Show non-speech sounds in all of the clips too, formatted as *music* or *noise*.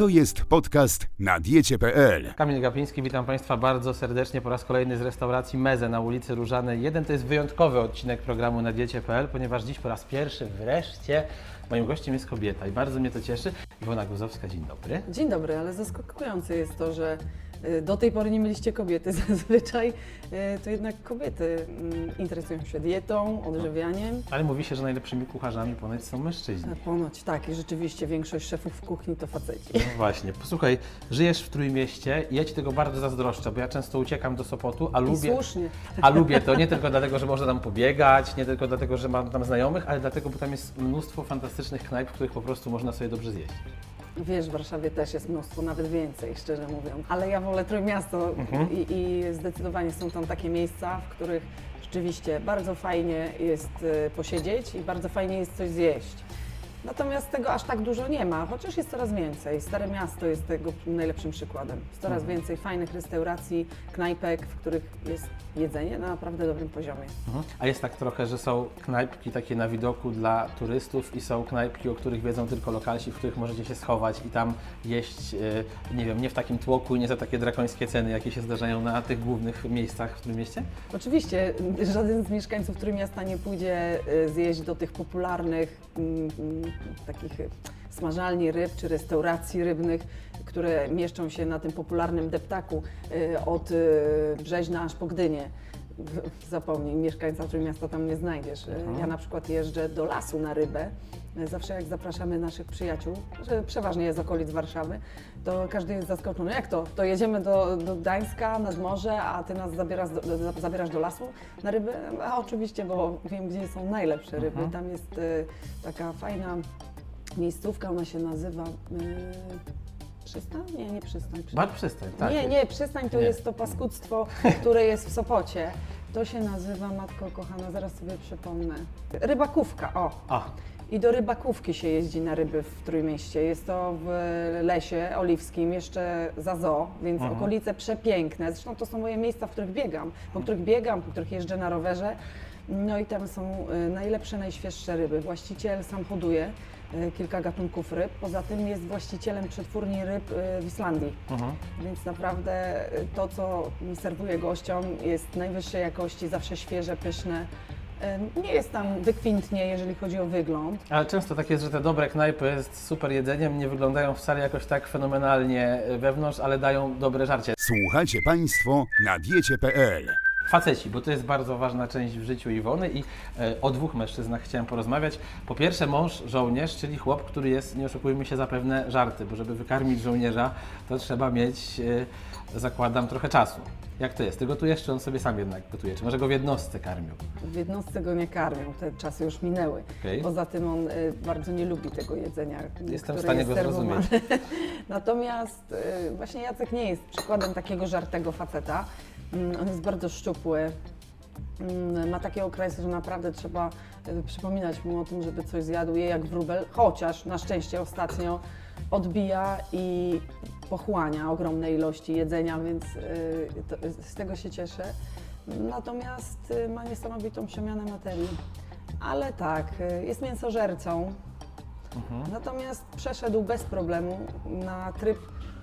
To jest podcast na diecie.pl. Kamil Gapiński, witam Państwa bardzo serdecznie po raz kolejny z restauracji Meze na ulicy Różanej 1. To jest wyjątkowy odcinek programu na diecie.pl, ponieważ dziś po raz pierwszy wreszcie moim gościem jest kobieta i bardzo mnie to cieszy. Iwona Guzowska, dzień dobry. Dzień dobry, ale zaskakujące jest to, że do tej pory nie mieliście kobiety. *laughs* Zazwyczaj y, to jednak kobiety mm, interesują się dietą, odżywianiem. Ale mówi się, że najlepszymi kucharzami ponoć są mężczyźni. A Ponoć tak i rzeczywiście większość szefów w kuchni to faceci. No właśnie, posłuchaj, żyjesz w Trójmieście i ja Ci tego bardzo zazdroszczę, bo ja często uciekam do Sopotu, a I lubię... słusznie. A lubię to nie tylko dlatego, że można tam pobiegać, nie tylko dlatego, że mam tam znajomych, ale dlatego, bo tam jest mnóstwo fantastycznych knajp, w których po prostu można sobie dobrze zjeść. Wiesz, w Warszawie też jest mnóstwo, nawet więcej, szczerze mówiąc. Ale ja wolę Trójmiasto i, i zdecydowanie są tam takie miejsca, w których rzeczywiście bardzo fajnie jest y, posiedzieć i bardzo fajnie jest coś zjeść. Natomiast tego aż tak dużo nie ma, chociaż jest coraz więcej. Stare Miasto jest tego najlepszym przykładem. Jest coraz więcej fajnych restauracji, knajpek, w których jest jedzenie na naprawdę dobrym poziomie. Mhm. A jest tak trochę, że są knajpki takie na widoku dla turystów i są knajpki, o których wiedzą tylko lokalsi, w których możecie się schować i tam jeść, e, nie wiem, nie w takim tłoku i nie za takie drakońskie ceny, jakie się zdarzają na tych głównych miejscach w tym mieście? Oczywiście żaden z mieszkańców Trójmiasta nie pójdzie y, zjeść do tych popularnych takich y, smażalni ryb czy restauracji rybnych, które mieszczą się na tym popularnym deptaku y, od y, Brzeźna aż po Gdynię. Zapomnij, mieszkańca Trójmiasta tam nie znajdziesz. Y, Ja na przykład jeżdżę do lasu na rybę. Zawsze jak zapraszamy naszych przyjaciół, przeważnie jest z okolic Warszawy, to każdy jest zaskoczony. Jak to? To jedziemy do, do Gdańska nad morze, a ty nas zabierasz do, zabierasz do lasu na ryby? A oczywiście, bo wiem, gdzie są najlepsze ryby. Tam jest y, taka fajna miejscówka, ona się nazywa... Y, Przystań? Nie, nie przystań. Bar przystań, tak? Nie, nie, przystań to Nie. jest to paskudztwo, które jest w Sopocie. To się nazywa, matko kochana, zaraz sobie przypomnę. Rybakówka, o. A, I do rybakówki się jeździ na ryby w Trójmieście. Jest to w lesie oliwskim, jeszcze za zoo, więc Mhm. okolice przepiękne. Zresztą to są moje miejsca, w których biegam, po których biegam, po których jeżdżę na rowerze. No i tam są y, najlepsze, najświeższe ryby. Właściciel sam hoduje y, kilka gatunków ryb. Poza tym jest właścicielem przetwórni ryb y, w Islandii. mhm. Więc naprawdę to, co serwuję gościom, jest najwyższej jakości, zawsze świeże, pyszne. Nie jest tam wykwintnie, jeżeli chodzi o wygląd. Ale często tak jest, że te dobre knajpy z super jedzeniem nie wyglądają wcale jakoś tak fenomenalnie wewnątrz, ale dają dobre żarcie. Słuchacie Państwo na diecie.pl. Faceci, bo to jest bardzo ważna część w życiu Iwony i e, o dwóch mężczyznach chciałem porozmawiać. Po pierwsze mąż, żołnierz, czyli chłop, który jest, nie oszukujmy się, za pewne żarty, bo żeby wykarmić żołnierza, to trzeba mieć, e, zakładam, trochę czasu. Jak to jest? Ty gotujesz, czy on sobie sam jednak gotuje? Czy może go w jednostce karmił? W jednostce go nie karmią, te czasy już minęły. Okej. Poza tym on y, bardzo nie lubi tego jedzenia, Jestem w stanie jest go zrozumieć. *laughs* Natomiast właśnie Jacek nie jest przykładem takiego żartego faceta. Mm, On jest bardzo szczupły. Mm, Ma takie okresy, że naprawdę trzeba y, przypominać mu o tym, żeby coś zjadł, je jak wróbel, chociaż na szczęście ostatnio odbija i pochłania ogromne ilości jedzenia, więc to, z tego się cieszę. Natomiast y, ma niesamowitą przemianę materii. Ale tak, jest mięsożercą, natomiast przeszedł bez problemu na tryb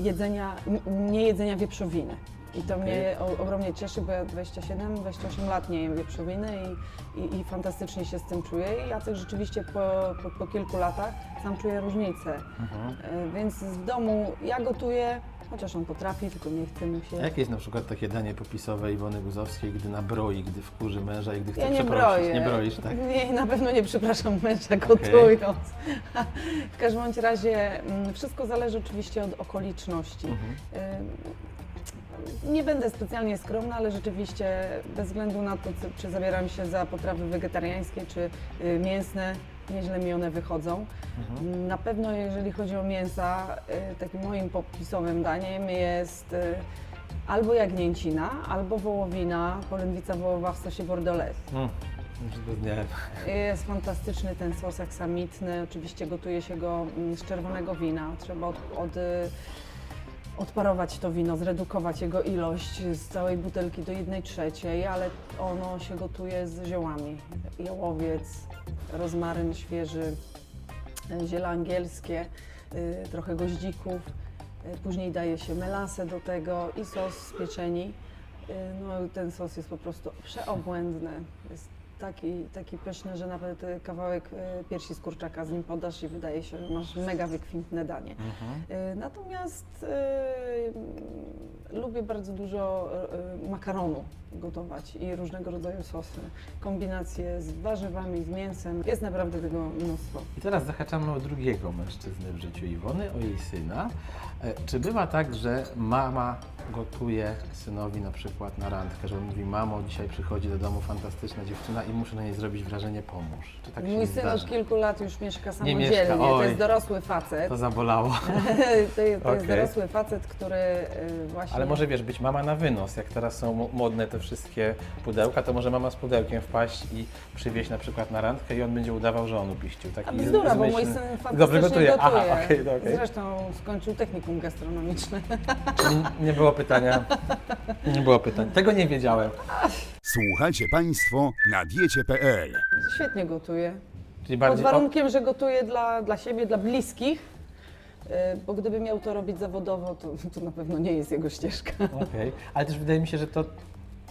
jedzenia, nie jedzenia wieprzowiny. I to mnie o, ogromnie cieszy, bo ja 27-28 lat nie jem wieprzowiny i, i, i fantastycznie się z tym czuję. I Jacek rzeczywiście po, po, po kilku latach sam czuje różnicę. Y, Więc w domu ja gotuję, chociaż on potrafi, tylko nie chce mu się. A jakie jest na przykład takie danie popisowe Iwony Guzowskiej, gdy nabroi, gdy wkurzy męża i gdy chce Ja nie przeprosić? broję. Nie broisz, tak? *laughs* Nie, na pewno nie przepraszam męża gotując. *laughs* W każdym bądź razie mm, wszystko zależy oczywiście od okoliczności. Mhm. Ym, Nie będę specjalnie skromna, ale rzeczywiście bez względu na to, czy- zabieram się za potrawy wegetariańskie czy y, mięsne, nieźle mi one wychodzą. Mhm. Na pewno jeżeli chodzi o mięsa, y, takim moim popisowym daniem jest y, albo jagnięcina, albo wołowina, polędwica wołowa w sosie bordelaise. Mm. Jest fantastyczny ten sos aksamitny. Oczywiście gotuje się go mm, z czerwonego wina. Trzeba od, od, odparować to wino, zredukować jego ilość z całej butelki do jednej trzeciej, ale ono się gotuje z ziołami. Jałowiec, rozmaryn świeży, ziele angielskie. y, trochę goździków, y, później daje się melasę do tego i sos z pieczeni. Y, No ten sos jest po prostu przeobłędny. Jest taki, taki pyszny, że nawet y, kawałek y, piersi z kurczaka z nim podasz i wydaje się, że masz mega wykwintne danie. Mhm. Y, Natomiast y, lubię bardzo dużo makaronu gotować i różnego rodzaju sosy. Kombinacje z warzywami, z mięsem. Jest naprawdę tego mnóstwo. I teraz zahaczamy o drugiego mężczyznę w życiu Iwony, o jej syna. E, Czy bywa tak, że mama gotuje synowi na przykład na randkę, że on mówi, mamo, dzisiaj przychodzi do domu fantastyczna dziewczyna i muszę na niej zrobić wrażenie, pomóż. Czy tak się Mój syn zdarza? już kilku lat już mieszka Nie samodzielnie. mieszka, to oj. jest dorosły facet. To zabolało. *laughs* to jest, to jest *laughs* Okej. dorosły facet, który y, właśnie... Ale może wiesz, być mama na wynos, jak teraz są mo- modne te wszystkie pudełka, to może mama z pudełkiem wpaść i przywieźć na przykład na randkę i on będzie udawał, że on upiścił. Taki A bzdura, bo mój zmyślny- syn fantastycznie Dobrze gotuje. Aha, okej, okej. Zresztą skończył technikum gastronomiczne. Czyli Nie było pytania. *laughs* Nie było pytań. Tego nie wiedziałem. Słuchacie Państwo na diecie.pl. Świetnie gotuje. Czyli Pod bardziej. o- warunkiem, że gotuje dla, dla siebie, dla bliskich, y, bo gdyby miał to robić zawodowo, to, to na pewno nie jest jego ścieżka. Okej, ale też wydaje mi się, że to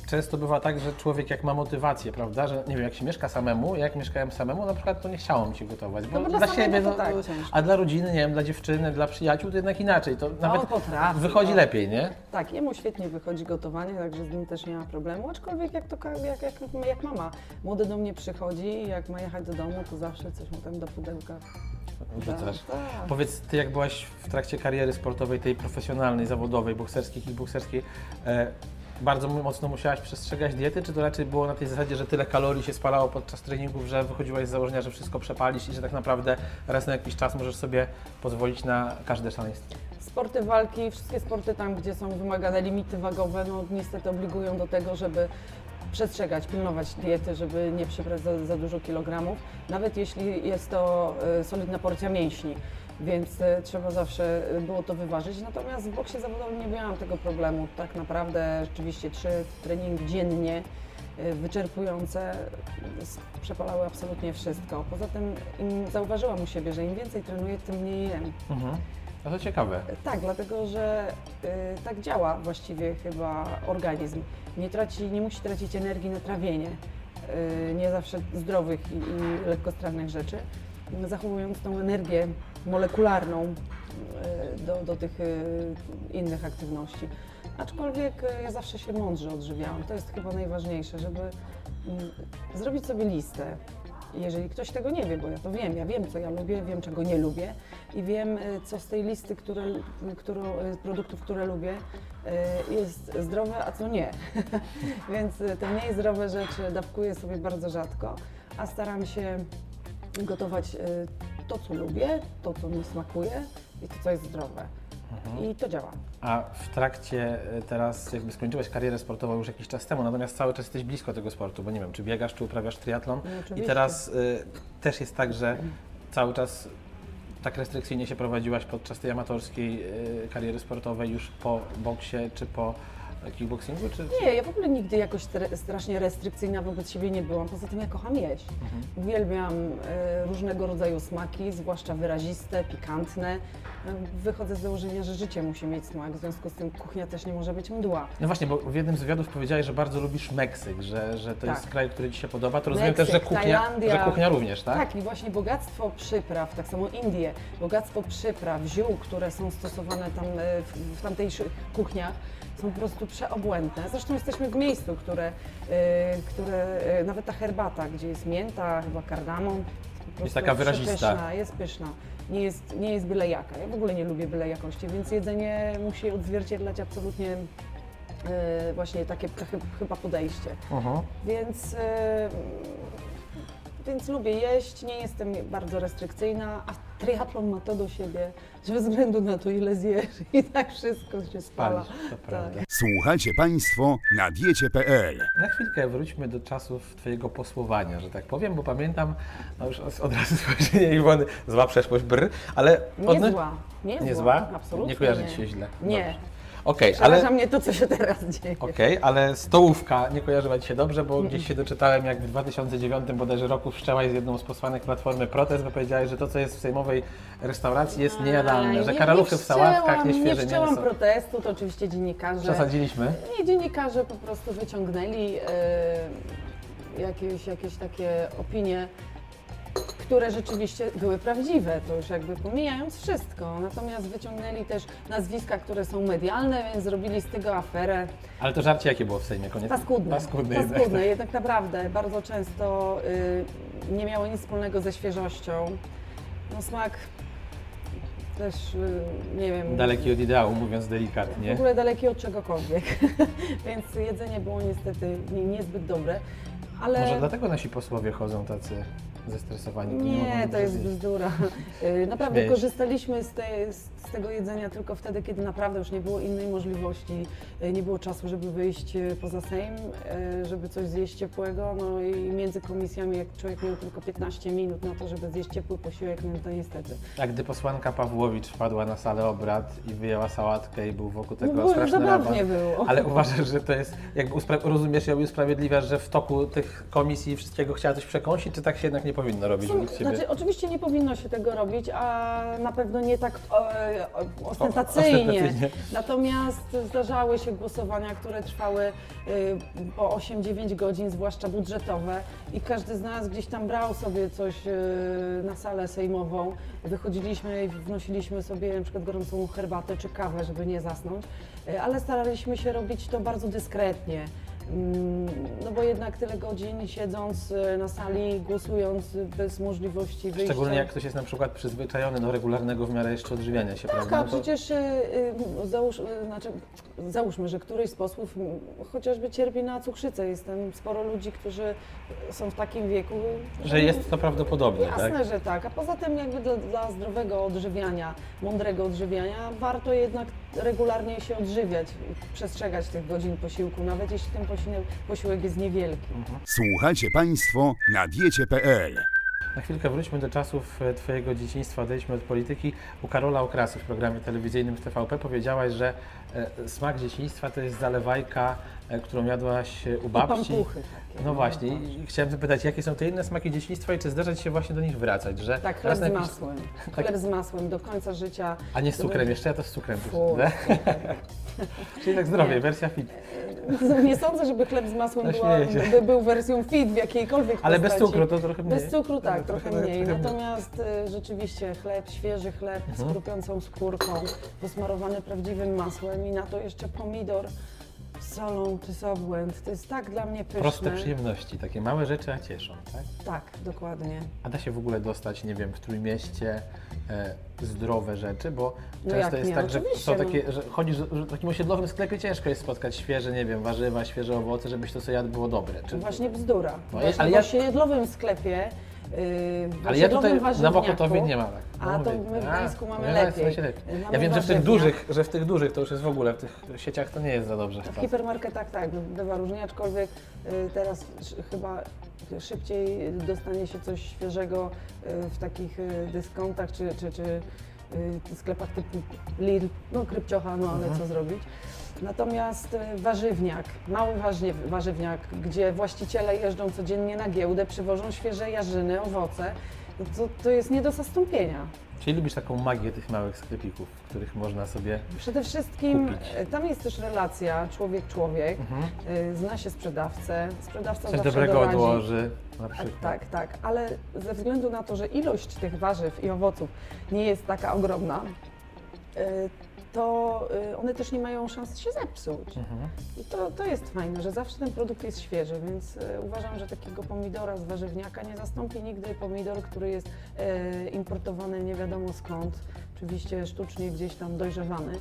często bywa tak, że człowiek jak ma motywację, prawda, że nie wiem, jak się mieszka samemu, jak mieszkałem samemu, na przykład to nie chciało mi się gotować, bo No bo dla siebie, no, tak, no, a dla rodziny, nie wiem, dla dziewczyny, dla przyjaciół to jednak inaczej, to nawet potrafi, wychodzi no. lepiej, nie? Tak, jemu świetnie wychodzi gotowanie, także z nim też nie ma problemu. Aczkolwiek jak, to, jak, jak, jak mama młody do mnie przychodzi jak ma jechać do domu, to zawsze coś mu tam do pudełka Wrzucasz. Tak, tak. Powiedz, ty jak byłaś w trakcie kariery sportowej, tej profesjonalnej, zawodowej, bokserskiej, kickbokserskiej, e, bardzo mocno musiałaś przestrzegać diety, czy to raczej było na tej zasadzie, że tyle kalorii się spalało podczas treningów, że wychodziłaś z założenia, że wszystko przepalisz i że tak naprawdę raz na jakiś czas możesz sobie pozwolić na każde szaleństwo? Sporty walki, wszystkie sporty tam, gdzie są wymagane limity wagowe, no niestety obligują do tego, żeby przestrzegać, pilnować diety, żeby nie przybrać za, za dużo kilogramów, nawet jeśli jest to e, solidna porcja mięśni. Więc e, trzeba zawsze e, było to wyważyć. Natomiast w boksie zawodowym nie miałam tego problemu. Tak naprawdę rzeczywiście trzy treningi dziennie e, wyczerpujące przepalały absolutnie wszystko. Poza tym zauważyłam u siebie, że im więcej trenuję, tym mniej jem. Mhm. No to ciekawe. Tak, dlatego że y, tak działa właściwie chyba organizm. Nie, traci, nie musi tracić energii na trawienie y, nie zawsze zdrowych i, i lekkostrawnych rzeczy, zachowując tą energię molekularną y, do, do tych y, innych aktywności. Aczkolwiek y, ja zawsze się mądrze odżywiałam. To jest chyba najważniejsze, żeby mm, zrobić sobie listę. Jeżeli ktoś tego nie wie, bo ja to wiem, ja wiem, co ja lubię, wiem, czego nie lubię i wiem, co z tej listy które, którą, y, produktów, które lubię, jest zdrowe, a co nie. *laughs* Więc te mniej zdrowe rzeczy dawkuję sobie bardzo rzadko, a staram się gotować to, co lubię, to, co mi smakuje i to, co jest zdrowe. I to działa. A w trakcie e, teraz jakby skończyłaś karierę sportową już jakiś czas temu, natomiast cały czas jesteś blisko tego sportu, bo nie wiem, czy biegasz, czy uprawiasz triatlon No, i teraz y, też jest tak, że cały czas tak restrykcyjnie się prowadziłaś podczas tej amatorskiej y, kariery sportowej już po boksie czy po kickboxingu, czy... Nie, ja w ogóle nigdy jakoś strasznie restrykcyjna wobec siebie nie byłam. Poza tym ja kocham jeść. Uwielbiam e, różnego rodzaju smaki, zwłaszcza wyraziste, pikantne. E, Wychodzę z założenia, że życie musi mieć smak, w związku z tym kuchnia też nie może być mdła. No właśnie, bo w jednym z wywiadów powiedziałeś, że bardzo lubisz Meksyk, że, że to Tak. jest kraj, który Ci się podoba. To rozumiem też, że Meksyk, kuchnia, Tajlandia. że kuchnia również, tak? Tak, i właśnie bogactwo przypraw, tak samo Indie, bogactwo przypraw, ziół, które są stosowane tam e, w, w tamtejszych kuchniach, są po prostu przeobłędne. Zresztą jesteśmy w miejscu, które, e, które e, nawet ta herbata, gdzie jest mięta, chyba kardamon, prostu taka wyrazista. przepyszna, jest pyszna. Nie jest, nie jest byle jaka. Ja w ogóle nie lubię byle jakości, więc jedzenie musi odzwierciedlać absolutnie e, właśnie takie chy- chyba podejście. Więc, e, więc lubię jeść, nie jestem bardzo restrykcyjna, a triatlon ma to do siebie, że bez względu na to, ile zjesz i tak wszystko się spala. Palisz, to prawda. Słuchacie Państwo na diecie.pl. Na chwilkę wróćmy do czasów Twojego posłowania, że tak powiem, bo pamiętam, no już od razu *laughs* spojrzenie Iwony, zła przeszłość, brr, ale... Nie zła, nie, Nie zła, zła? absolutnie Nie kojarzy Ci się źle? Nie. Dobrze. Okej, Przeraża ale... mnie to, co się teraz dzieje. Okej, ale stołówka nie kojarzyła Ci się dobrze, bo gdzieś się doczytałem, jak w 2009 bodajże roku wszczęłaś z jedną z posłanek Platformy protest, bo powiedziałeś, że to, co jest w sejmowej restauracji jest niejadalne, że Nie- karaluchy nie w sałatkach, wszczęłam- nieświeże Nie wszczęłam mięso. protestu, to oczywiście dziennikarze. Przesadziliśmy. Nie, dziennikarze po prostu wyciągnęli e, jakieś, jakieś takie opinie, które rzeczywiście były prawdziwe, to już jakby pomijając wszystko. Natomiast wyciągnęli też nazwiska, które są medialne, więc zrobili z tego aferę. Ale to żarcie jakie było w Sejmie? Koniec? Paskudne. Paskudne. Paskudne. Jednak naprawdę bardzo często y, nie miało nic wspólnego ze świeżością. No smak też, y, nie wiem... Daleki od ideału, mówiąc W delikatnie. ogóle daleki od czegokolwiek, *laughs* więc jedzenie było niestety nie, niezbyt dobre, ale... Może dlatego nasi posłowie chodzą tacy zestresowani. mogą Nie, to jest zjeść. bzdura. *laughs* Y, Naprawdę Śmiejesz. korzystaliśmy z, tej, z tego jedzenia tylko wtedy, kiedy naprawdę już nie było innej możliwości, y, nie było czasu, żeby wyjść y, poza Sejm, żeby coś zjeść ciepłego, no i między komisjami, jak człowiek miał tylko 15 minut na to, żeby zjeść ciepły posiłek, no to niestety. A gdy posłanka Pawłowicz wpadła na salę obrad i wyjęła sałatkę i był wokół tego No straszny raban. było. Ale uważasz, że to jest, jakby rozumiesz i usprawiedliwiasz, że w toku tych komisji i wszystkiego chciała coś przekąsić, czy tak się jednak nie powinno robić według Ciebie? Znaczy, oczywiście nie powinno się tego robić, a na pewno nie tak e, o, ostentacyjnie. ostentacyjnie. Natomiast zdarzały się głosowania, które trwały y, po 8-9 godzin, zwłaszcza budżetowe i każdy z nas gdzieś tam brał sobie coś y, na salę sejmową. Wychodziliśmy i wnosiliśmy sobie na przykład gorącą herbatę czy kawę, żeby nie zasnąć, Y, ale staraliśmy się robić to bardzo dyskretnie. Mm, No bo jednak tyle godzin siedząc y, na sali, głosując bez możliwości wyjścia. Szczególnie jak ktoś jest na przykład przyzwyczajony do regularnego w miarę jeszcze odżywiania się, Tak, prawda? a to- przecież y, y, załóż, znaczy, załóżmy, że któryś z posłów chociażby cierpi na cukrzycę. Jest tam sporo ludzi, którzy są w takim wieku, Że jest to prawdopodobne, Jasne, tak? że tak. A poza tym jakby dla, dla zdrowego odżywiania, mądrego odżywiania, warto jednak regularnie się odżywiać i przestrzegać tych godzin posiłku, nawet jeśli ten posiłek, jest niewielki. Słuchacie Państwo na diecie.pl. Na chwilkę wróćmy do czasów e, Twojego dzieciństwa, odejdźmy od polityki. U Karola Okrasy w programie telewizyjnym w TVP powiedziałaś, że e, smak dzieciństwa to jest zalewajka, e, którą jadłaś u babci. pampuchy takie. No właśnie, i chciałem zapytać, jakie są te inne smaki dzieciństwa i czy zdarza Ci się właśnie do nich wracać, że Tak, chleb z na jakiś- masłem. Chleb z masłem do końca życia. A nie z cukrem, jeszcze ja to z cukrem. Fu, nie? *laughs* *laughs* Czyli tak zdrowie, Nie. wersja fit. Nie sądzę, żeby chleb z masłem była, by był wersją fit w jakiejkolwiek Ale bez cukru to trochę mniej. Bez cukru tak, Trochę- trochę mniej. trochę mniej. Natomiast y, rzeczywiście chleb, świeży chleb z Mhm. chrupiącą skórką, posmarowany prawdziwym masłem i na to jeszcze pomidor z solą czy z obłęd. To jest tak dla mnie pyszne. Proste przyjemności, takie małe rzeczy, a cieszą, tak? Tak, dokładnie. A da się w ogóle dostać, nie wiem, w Trójmieście e, zdrowe rzeczy, bo No często jest nie? tak, że Oczywiście, są no. takie, że chodzisz, że w takim osiedlowym sklepie ciężko jest spotkać świeże, nie wiem, warzywa, świeże owoce, żebyś to sobie jadł było dobre. Czy... Właśnie bzdura. No, Właśnie ale w ja- osiedlowym sklepie, yy, Ale ja tutaj na Bokotowie nie ma tak. A, to mówię. my w Gdańsku mamy nie, lepiej. lepiej. Mamy Ja wiem, że w tych dużych, że w tych dużych to już jest w ogóle, w tych sieciach to nie jest za dobrze. W hipermarketach tak, bywa różnie, aczkolwiek y, teraz chyba szybciej dostanie się coś świeżego y, w takich y, dyskontach czy, czy, czy y, sklepach typu Lidl, no krypciocha, no ale Mhm. co zrobić. Natomiast y, warzywniak, mały warzywniak, gdzie właściciele jeżdżą codziennie na giełdę, przywożą świeże jarzyny, owoce, to, to jest nie do zastąpienia. Czyli lubisz taką magię tych małych sklepików, w których można sobie... Przede wszystkim Kupić. e, tam jest też relacja człowiek-człowiek, Mhm. e, zna się sprzedawcę, sprzedawca Coś dobrego doradzi. odłoży, na przykład. Tak, tak, ale ze względu na to, że ilość tych warzyw i owoców nie jest taka ogromna, e, to e, one też nie mają szans się zepsuć. Mhm. I to, to jest fajne, że zawsze ten produkt jest świeży, więc e, uważam, że takiego pomidora z warzywniaka nie zastąpi nigdy pomidor, który jest e, importowany nie wiadomo skąd, oczywiście sztucznie gdzieś tam dojrzewany.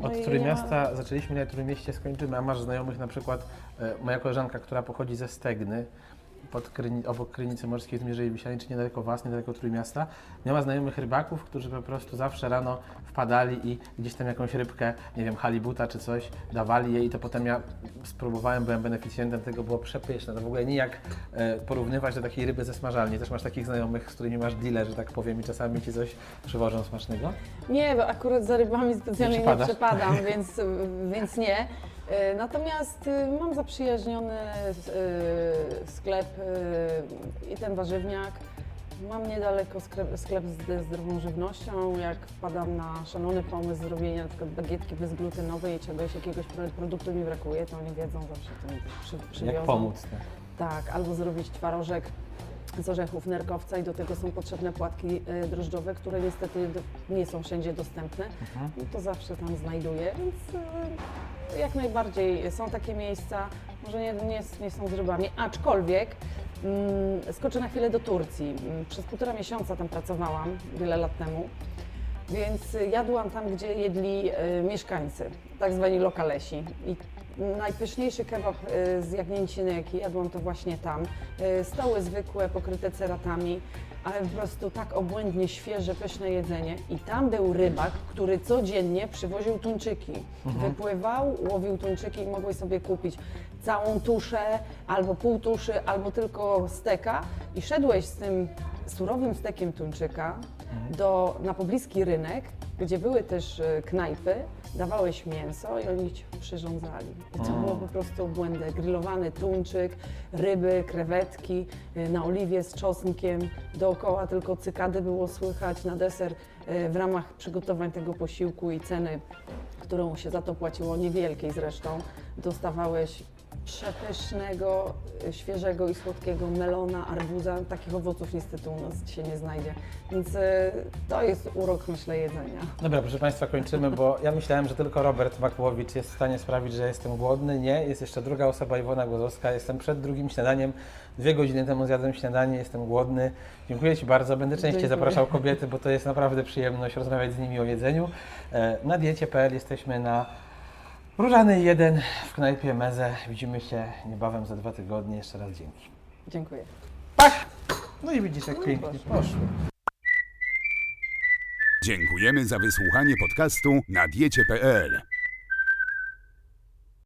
No Od Trójmiasta zaczęliśmy na Trójmieście, skończymy, a masz znajomych na przykład, moja koleżanka, która pochodzi ze Stegny, pod Kryni, obok Krynicy Morskiej w Mierzei Wiślanej, czy niedaleko Was, niedaleko Trójmiasta. Miała znajomych rybaków, którzy po prostu zawsze rano wpadali i gdzieś tam jakąś rybkę, nie wiem, halibuta czy coś, dawali jej i to potem ja spróbowałem, byłem beneficjentem tego, było przepyszne. To w ogóle nijak e, porównywać do takiej ryby ze smażalni. Też masz takich znajomych, z którymi masz dealer, że tak powiem i czasami Ci coś przywożą smacznego? Nie, bo akurat za rybami specjalnie Nie nie, przepada. przepadam, *laughs* więc, więc nie. E, Natomiast e, mam zaprzyjaźniony e, sklep e, i ten warzywniak. Mam niedaleko sklep, sklep ze zdrową żywnością. Jak wpadam na szalony pomysł zrobienia przykład bagietki bezglutenowej i czegoś, jakiegoś pro- produktu mi brakuje, to oni wiedzą zawsze to mi przy, przywiozą. Jak pomóc? Tak. Tak, albo zrobić twarożek z orzechów nerkowca i do tego są potrzebne płatki e, drożdżowe, które niestety do, nie są wszędzie dostępne. No to zawsze tam znajduję, więc e, jak najbardziej są takie miejsca, może nie, nie, nie są z rybami, aczkolwiek mm, skoczę na chwilę do Turcji. Mm, Przez półtora miesiąca tam pracowałam, wiele lat temu. Więc y, jadłam tam, gdzie jedli y, mieszkańcy, tak zwani lokalesi. I najpyszniejszy kebab y, z jagnięciny, jaki jadłam, to właśnie tam. Y, stoły zwykłe, pokryte ceratami, ale po prostu tak obłędnie świeże, pyszne jedzenie. I tam był rybak, który codziennie przywoził tuńczyki. Wypływał, łowił tuńczyki i mogłeś sobie kupić całą tuszę, albo pół tuszy, albo tylko steka. I szedłeś z tym surowym stekiem tuńczyka do, na pobliski rynek, gdzie były też e, knajpy, dawałeś mięso i oni ci przyrządzali. I to było po prostu błędne. Grillowany tuńczyk, ryby, krewetki e, na oliwie z czosnkiem, dookoła tylko cykady było słychać na deser e, w ramach przygotowań tego posiłku i ceny, którą się za to płaciło, niewielkiej zresztą, dostawałeś przepysznego, y, świeżego i słodkiego melona, arbuza. Takich owoców niestety u nas się nie znajdzie. Więc y, to jest urok, myślę, jedzenia. Dobra, proszę Państwa, kończymy, bo ja myślałem, że tylko Robert Makłowicz jest w stanie sprawić, że jestem głodny. Nie, jest jeszcze druga osoba, Iwona Głodowska. Jestem przed drugim śniadaniem. Dwie godziny temu zjadłem śniadanie, jestem głodny. Dziękuję Ci bardzo. Będę częściej Dziękuję. zapraszał kobiety, bo to jest naprawdę przyjemność rozmawiać z nimi o jedzeniu. E, Na diecie.pl jesteśmy na Różanej 1 w knajpie Meze. Widzimy się niebawem za dwa tygodnie. Jeszcze raz dzięki. Dziękuję. Pach! No i widzisz, jak No pięknie poszło. Dziękujemy za wysłuchanie podcastu na diecie.pl.